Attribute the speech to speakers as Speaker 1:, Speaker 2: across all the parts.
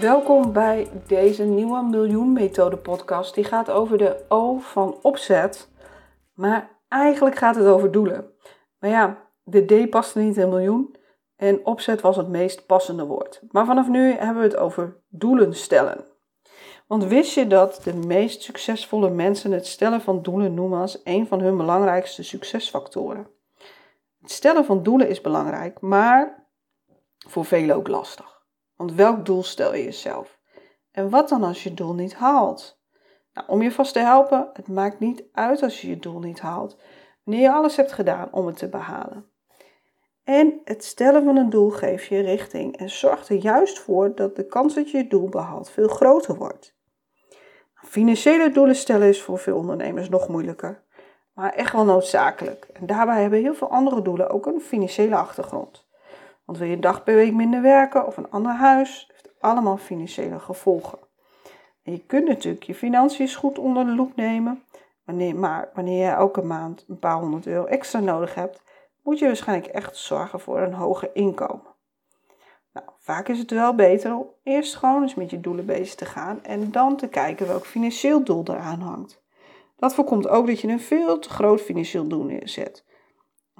Speaker 1: Welkom bij deze nieuwe Miljoen Methode podcast. Die gaat over de O van opzet. Maar eigenlijk gaat het over doelen. Maar ja, de D paste niet in miljoen. En opzet was het meest passende woord. Maar vanaf nu hebben we het over doelen stellen. Want wist je dat de meest succesvolle mensen het stellen van doelen noemen als een van hun belangrijkste succesfactoren? Het stellen van doelen is belangrijk, maar voor velen ook lastig. Want welk doel stel je jezelf? En wat dan als je doel niet haalt? Nou, om je vast te helpen, het maakt niet uit als je je doel niet haalt, wanneer je alles hebt gedaan om het te behalen. En het stellen van een doel geeft je richting en zorgt er juist voor dat de kans dat je je doel behaalt veel groter wordt. Financiële doelen stellen is voor veel ondernemers nog moeilijker, maar echt wel noodzakelijk. En daarbij hebben heel veel andere doelen ook een financiële achtergrond. Want wil je een dag per week minder werken of een ander huis, heeft allemaal financiële gevolgen. En je kunt natuurlijk je financiën goed onder de loep nemen, maar wanneer je elke maand een paar honderd euro extra nodig hebt, moet je waarschijnlijk echt zorgen voor een hoger inkomen. Nou, vaak is het wel beter om eerst gewoon eens met je doelen bezig te gaan en dan te kijken welk financieel doel eraan hangt. Dat voorkomt ook dat je een veel te groot financieel doel neerzet.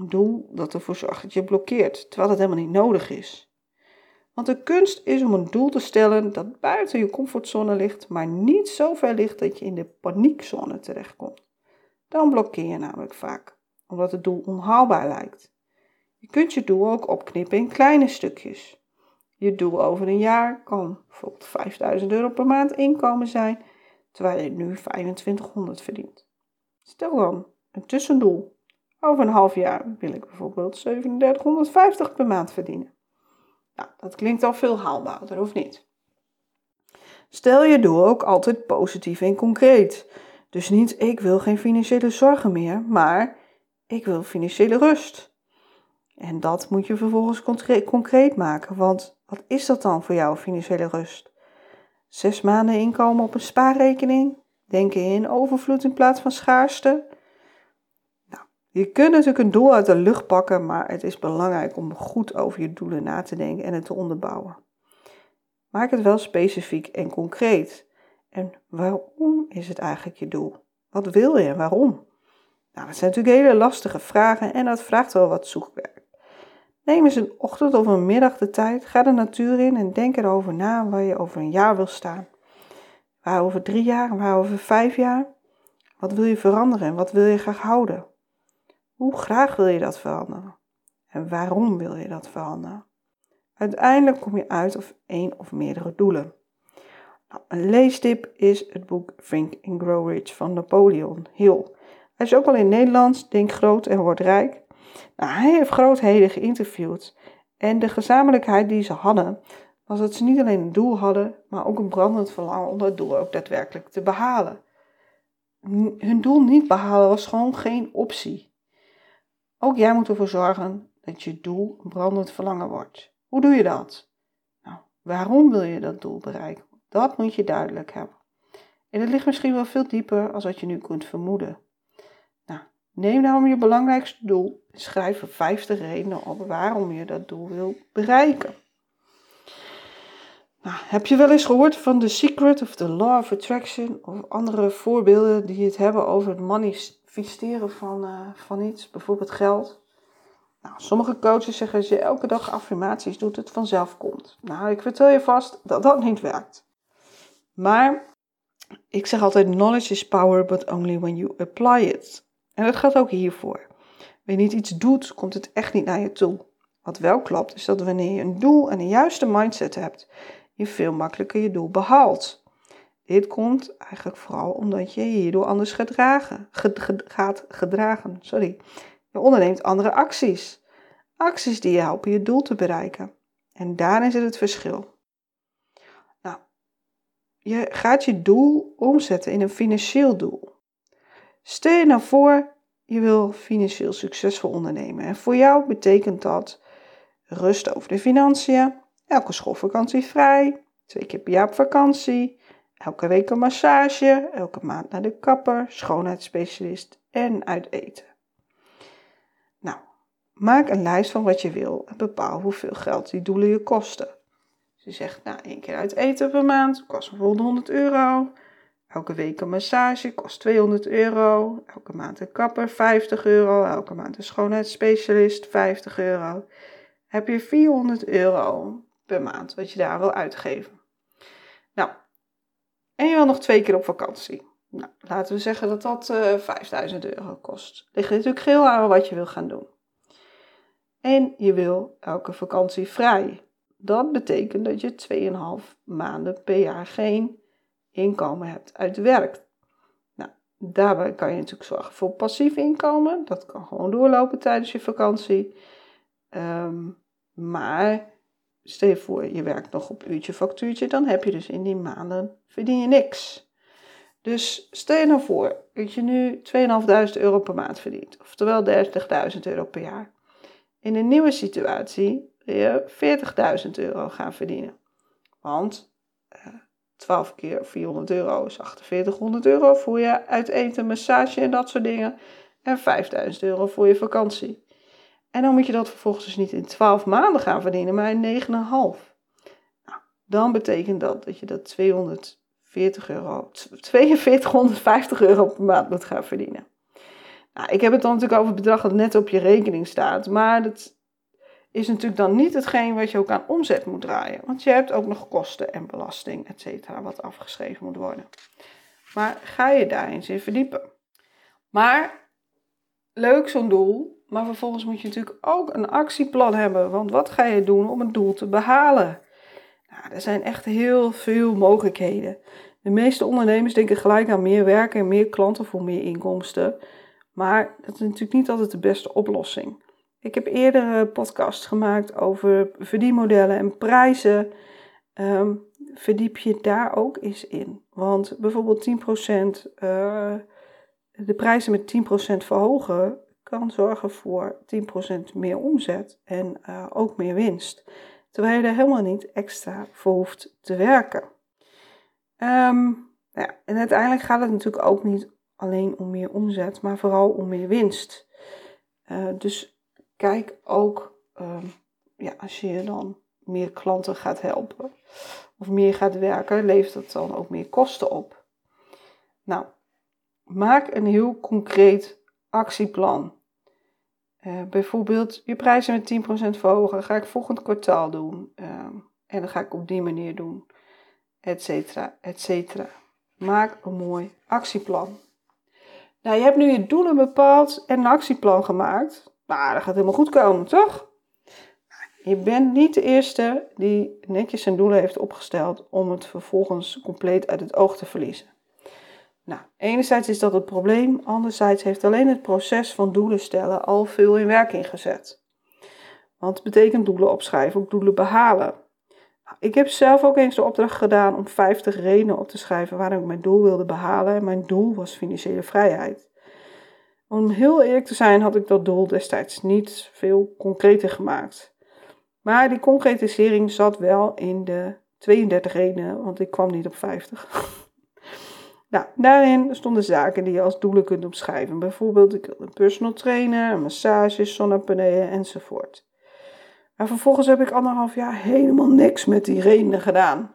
Speaker 1: Doel dat ervoor zorgt dat je blokkeert, terwijl het helemaal niet nodig is. Want de kunst is om een doel te stellen dat buiten je comfortzone ligt, maar niet zo ver ligt dat je in de paniekzone terechtkomt. Dan blokkeer je namelijk vaak, omdat het doel onhaalbaar lijkt. Je kunt je doel ook opknippen in kleine stukjes. Je doel over een jaar kan bijvoorbeeld 5000 euro per maand inkomen zijn, terwijl je nu 2500 verdient. Stel dan een tussendoel over een half jaar wil ik bijvoorbeeld 3750 per maand verdienen. Nou, dat klinkt al veel haalbaarder, of niet? Stel je doel ook altijd positief en concreet. Dus niet ik wil geen financiële zorgen meer, maar ik wil financiële rust. En dat moet je vervolgens concreet maken, want wat is dat dan voor jou, financiële rust? Zes maanden inkomen op een spaarrekening? Denken in overvloed in plaats van schaarste? Je kunt natuurlijk een doel uit de lucht pakken, maar het is belangrijk om goed over je doelen na te denken en het te onderbouwen. Maak het wel specifiek en concreet. En waarom is het eigenlijk je doel? Wat wil je en waarom? Nou, dat zijn natuurlijk hele lastige vragen en dat vraagt wel wat zoekwerk. Neem eens een ochtend of een middag de tijd, ga de natuur in en denk erover na waar je over een jaar wil staan. Waar over drie jaar, waar over vijf jaar? Wat wil je veranderen en wat wil je graag houden? Hoe graag wil je dat veranderen? En waarom wil je dat veranderen? Uiteindelijk kom je uit op één of meerdere doelen. Nou, een leestip is het boek Think and Grow Rich van Napoleon Hill. Hij is ook al in Nederlands, Denk groot en word rijk. Nou, hij heeft grootheden geïnterviewd en de gezamenlijkheid die ze hadden was dat ze niet alleen een doel hadden, maar ook een brandend verlangen om dat doel ook daadwerkelijk te behalen. Hun doel niet behalen was gewoon geen optie. Ook jij moet ervoor zorgen dat je doel een brandend verlangen wordt. Hoe doe je dat? Nou, waarom wil je dat doel bereiken? Dat moet je duidelijk hebben. En het ligt misschien wel veel dieper als wat je nu kunt vermoeden. Nou, neem daarom je belangrijkste doel en schrijf er 50 redenen op waarom je dat doel wil bereiken. Nou, heb je wel eens gehoord van The Secret of the Law of Attraction of andere voorbeelden die het hebben over het manifesteren van, uh, van iets, bijvoorbeeld geld? Nou, sommige coaches zeggen als je elke dag affirmaties doet, het vanzelf komt. Nou, ik vertel je vast dat dat niet werkt. Maar ik zeg altijd: knowledge is power, but only when you apply it. En dat geldt ook hiervoor. Wanneer je niet iets doet, komt het echt niet naar je toe. Wat wel klopt, is dat wanneer je een doel en een juiste mindset hebt, je veel makkelijker je doel behaalt. Dit komt eigenlijk vooral omdat je hierdoor anders gedragen, gaat gedragen. Sorry. Je onderneemt andere acties. Acties die je helpen je doel te bereiken. En daarin zit het verschil. Nou, je gaat je doel omzetten in een financieel doel. Stel je nou voor, je wil financieel succesvol ondernemen. En voor jou betekent dat rust over de financiën, elke schoolvakantie vrij, twee keer per jaar op vakantie, elke week een massage, elke maand naar de kapper, schoonheidsspecialist en uit eten. Nou, maak een lijst van wat je wil en bepaal hoeveel geld die doelen je kosten. Dus je zegt, nou, één keer uit eten per maand kost bijvoorbeeld 100 euro. Elke week een massage kost 200 euro. Elke maand een kapper 50 euro. Elke maand een schoonheidsspecialist 50 euro. Heb je 400 euro per maand wat je daar wil uitgeven. Nou, en je wil nog twee keer op vakantie. Nou, laten we zeggen dat dat uh, eh, 5000 euro kost. Ligt natuurlijk heel aan wat je wil gaan doen. En je wil elke vakantie vrij. Dat betekent dat je 2,5 maanden per jaar geen inkomen hebt uit werk. Nou, daarbij kan je natuurlijk zorgen voor passief inkomen. Dat kan gewoon doorlopen tijdens je vakantie. Ehm, maar stel je voor, je werkt nog op uurtje factuurtje, dan heb je dus in die maanden verdien je niks. Dus stel je nou voor dat je nu 2.500 euro per maand verdient, oftewel 30.000 euro per jaar. In een nieuwe situatie wil je 40.000 euro gaan verdienen. Want 12 keer 400 euro is 4800 euro voor je uit eten, massage en dat soort dingen. En 5000 euro voor je vakantie. En dan moet je dat vervolgens dus niet in 12 maanden gaan verdienen, maar in 9,5. Nou, dan betekent dat dat je dat 240 euro, 4250 euro per maand moet gaan verdienen. Nou, ik heb het dan natuurlijk over het bedrag dat net op je rekening staat, maar dat is natuurlijk dan niet hetgeen wat je ook aan omzet moet draaien. Want je hebt ook nog kosten en belasting, et cetera, wat afgeschreven moet worden. Maar ga je daar eens in verdiepen. Maar leuk zo'n doel, maar vervolgens moet je natuurlijk ook een actieplan hebben. Want wat ga je doen om het doel te behalen? Nou, er zijn echt heel veel mogelijkheden. De meeste ondernemers denken gelijk aan meer werken en meer klanten voor meer inkomsten. Maar dat is natuurlijk niet altijd de beste oplossing. Ik heb eerder podcasts gemaakt over verdienmodellen en prijzen. Um, verdiep je daar ook eens in. Want bijvoorbeeld 10%, uh, eh, de prijzen met 10% verhogen kan zorgen voor 10% meer omzet en uh, ook meer winst. Terwijl je er helemaal niet extra voor hoeft te werken. Um, ja, en uiteindelijk gaat het natuurlijk ook niet alleen om meer omzet, maar vooral om meer winst. Uh, dus kijk ook, ehm, ja, als je dan meer klanten gaat helpen of meer gaat werken, levert dat dan ook meer kosten op. Nou, maak een heel concreet actieplan. Uh, bijvoorbeeld je prijzen met 10% verhogen, ga ik volgend kwartaal doen. Uh, en dan ga ik op die manier doen, et cetera, et cetera. Maak een mooi actieplan. Nou, je hebt nu je doelen bepaald en een actieplan gemaakt. Nou, dat gaat helemaal goed komen, toch? Je bent niet de eerste die netjes zijn doelen heeft opgesteld om het vervolgens compleet uit het oog te verliezen. Nou, enerzijds is dat het probleem, anderzijds heeft alleen het proces van doelen stellen al veel in werking gezet. Want het betekent doelen opschrijven, ook doelen behalen. Nou, ik heb zelf ook eens de opdracht gedaan om 50 redenen op te schrijven waarom ik mijn doel wilde behalen. En mijn doel was financiële vrijheid. Om heel eerlijk te zijn had ik dat doel destijds niet veel concreter gemaakt. Maar die concretisering zat wel in de 32 redenen, want ik kwam niet op 50. nou, daarin stonden zaken die je als doelen kunt opschrijven. Bijvoorbeeld, ik wilde een personal trainer, een massage, zonnepanelen enzovoort. Maar vervolgens heb ik anderhalf jaar helemaal niks met die redenen gedaan.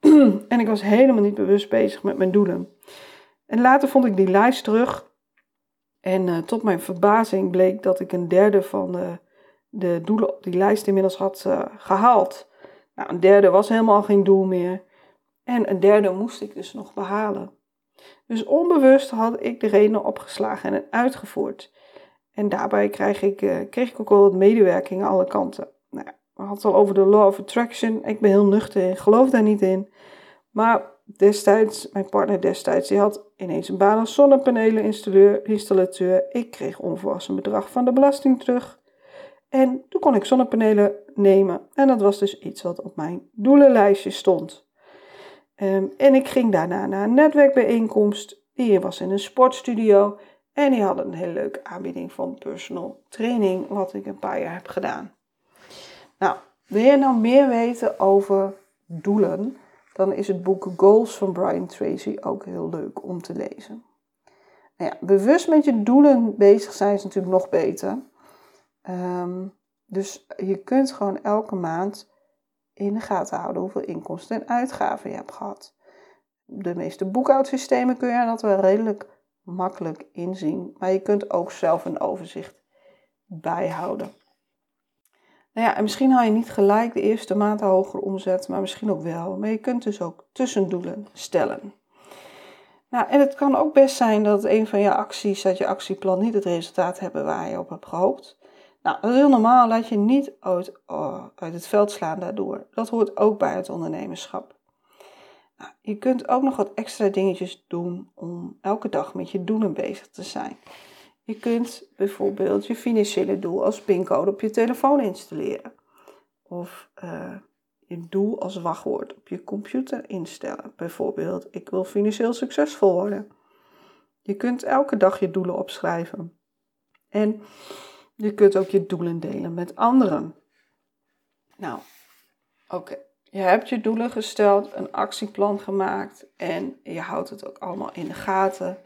Speaker 1: en ik was helemaal niet bewust bezig met mijn doelen. En later vond ik die lijst terug en uh, tot mijn verbazing bleek dat ik een derde van de, de doelen op die lijst inmiddels had uh, gehaald. Nou, een derde was helemaal geen doel meer. En een derde moest ik dus nog behalen. Dus onbewust had ik de redenen opgeslagen en uitgevoerd. En daarbij kreeg ik, uh, kreeg ik ook wel wat medewerking aan alle kanten. Nou, we hadden het al over de Law of Attraction. Ik ben heel nuchter en geloof daar niet in. Maar destijds, mijn partner destijds, die had ineens een baan als zonnepanelen-installateur. Ik kreeg onvolwassen bedrag van de belasting terug. En toen kon ik zonnepanelen nemen. En dat was dus iets wat op mijn doelenlijstje stond. Um, en ik ging daarna naar een netwerkbijeenkomst. Die was in een sportstudio. En die hadden een hele leuke aanbieding van personal training, wat ik een paar jaar heb gedaan. Nou, wil je nou meer weten over doelen? Dan is het boek Goals van Brian Tracy ook heel leuk om te lezen. Nou ja, bewust met je doelen bezig zijn is natuurlijk nog beter. Ehm, dus je kunt gewoon elke maand in de gaten houden hoeveel inkomsten en uitgaven je hebt gehad. De meeste boekhoudsystemen kun je dat wel redelijk makkelijk inzien, maar je kunt ook zelf een overzicht bijhouden. Nou ja, en misschien haal je niet gelijk de eerste maand een hogere omzet, maar misschien ook wel. Maar je kunt dus ook tussendoelen stellen. Nou, en het kan ook best zijn dat een van je acties uit je actieplan niet het resultaat hebben waar je op hebt gehoopt. Nou, dat is heel normaal. Laat je niet uit, oh, uit het veld slaan daardoor. Dat hoort ook bij het ondernemerschap. Nou, je kunt ook nog wat extra dingetjes doen om elke dag met je doelen bezig te zijn. Je kunt bijvoorbeeld je financiële doel als pincode op je telefoon installeren. Of uh, je doel als wachtwoord op je computer instellen. Bijvoorbeeld, ik wil financieel succesvol worden. Je kunt elke dag je doelen opschrijven. En je kunt ook je doelen delen met anderen. Nou, oké. Je hebt je doelen gesteld, een actieplan gemaakt en je houdt het ook allemaal in de gaten.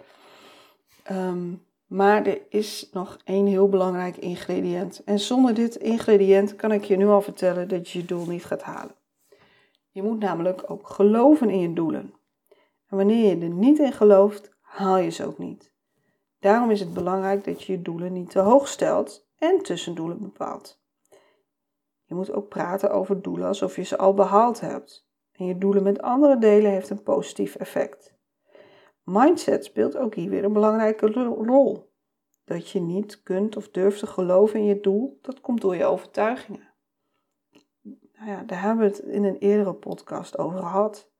Speaker 1: Um, maar er is nog één heel belangrijk ingrediënt. En zonder dit ingrediënt kan ik je nu al vertellen dat je je doel niet gaat halen. Je moet namelijk ook geloven in je doelen. En wanneer je er niet in gelooft, haal je ze ook niet. Daarom is het belangrijk dat je je doelen niet te hoog stelt en tussendoelen bepaalt. Je moet ook praten over doelen alsof je ze al behaald hebt. En je doelen met andere delen heeft een positief effect. Mindset speelt ook hier weer een belangrijke rol. Dat je niet kunt of durft te geloven in je doel, dat komt door je overtuigingen. Nou ja, daar hebben we het in een eerdere podcast over gehad.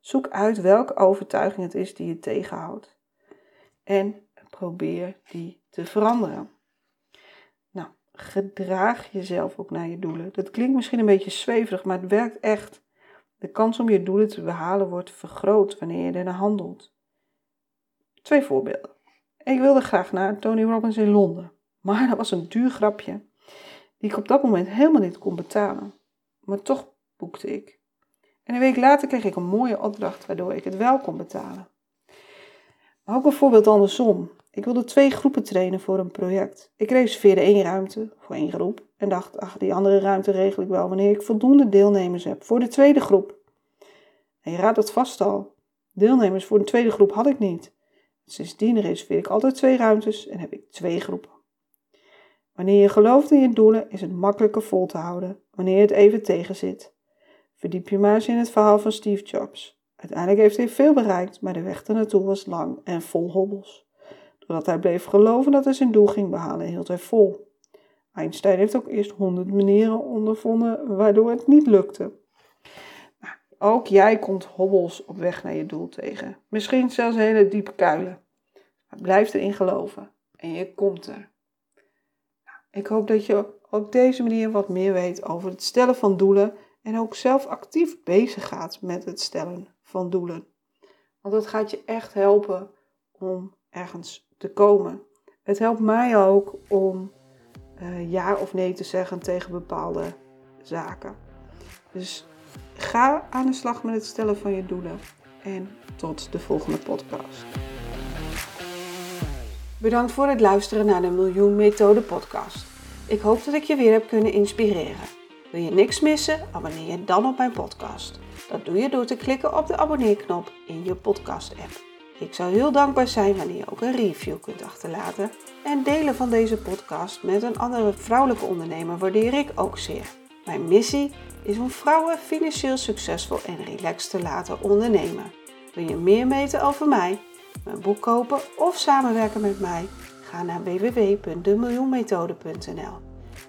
Speaker 1: Zoek uit welke overtuiging het is die je tegenhoudt. En probeer die te veranderen. Nou, gedraag jezelf ook naar je doelen. Dat klinkt misschien een beetje zweverig, maar het werkt echt. De kans om je doelen te behalen wordt vergroot wanneer je ernaar handelt. Twee voorbeelden. Ik wilde graag naar Tony Robbins in Londen, maar dat was een duur grapje die ik op dat moment helemaal niet kon betalen. Maar toch boekte ik. En een week later kreeg ik een mooie opdracht waardoor ik het wel kon betalen. Maar ook een voorbeeld andersom. Ik wilde twee groepen trainen voor een project. Ik reserveerde één ruimte voor één groep en dacht, ach, die andere ruimte regel ik wel wanneer ik voldoende deelnemers heb voor de tweede groep. En je raadt het vast al. Deelnemers voor de tweede groep had ik niet. Sindsdien reserveer ik altijd twee ruimtes en heb ik twee groepen. Wanneer je gelooft in je doelen, is het makkelijker vol te houden wanneer het even tegenzit. Verdiep je maar eens in het verhaal van Steve Jobs. Uiteindelijk heeft hij veel bereikt, maar de weg ernaartoe was lang en vol hobbels. Doordat hij bleef geloven dat hij zijn doel ging behalen, hield hij vol. Einstein heeft ook eerst honderd manieren ondervonden waardoor het niet lukte. Ook jij komt hobbels op weg naar je doel tegen. Misschien zelfs hele diepe kuilen. Maar blijf erin geloven en je komt er. Nou, ik hoop dat je op deze manier wat meer weet over het stellen van doelen en ook zelf actief bezig gaat met het stellen van doelen. Want dat gaat je echt helpen om ergens te komen. Het helpt mij ook om uh, ja of nee te zeggen tegen bepaalde zaken. Dus Ga aan de slag met het stellen van je doelen. En tot de volgende podcast. Bedankt voor het luisteren naar de Miljoen Methode podcast. Ik hoop dat ik je weer heb kunnen inspireren. Wil je niks missen? Abonneer je dan op mijn podcast. Dat doe je door te klikken op de abonneerknop in je podcast app. Ik zou heel dankbaar zijn wanneer je ook een review kunt achterlaten. En delen van deze podcast met een andere vrouwelijke ondernemer waardeer ik ook zeer. Mijn missie is om vrouwen financieel succesvol en relaxed te laten ondernemen. Wil je meer weten over mij, mijn boek kopen of samenwerken met mij? Ga naar www.demiljoenmethode.nl.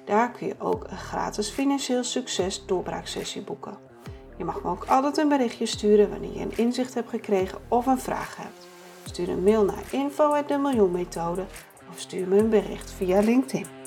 Speaker 1: Daar kun je ook een gratis financieel succes doorbraaksessie boeken. Je mag me ook altijd een berichtje sturen wanneer je een inzicht hebt gekregen of een vraag hebt. Stuur een mail naar info@demiljoenmethode of stuur me een bericht via LinkedIn.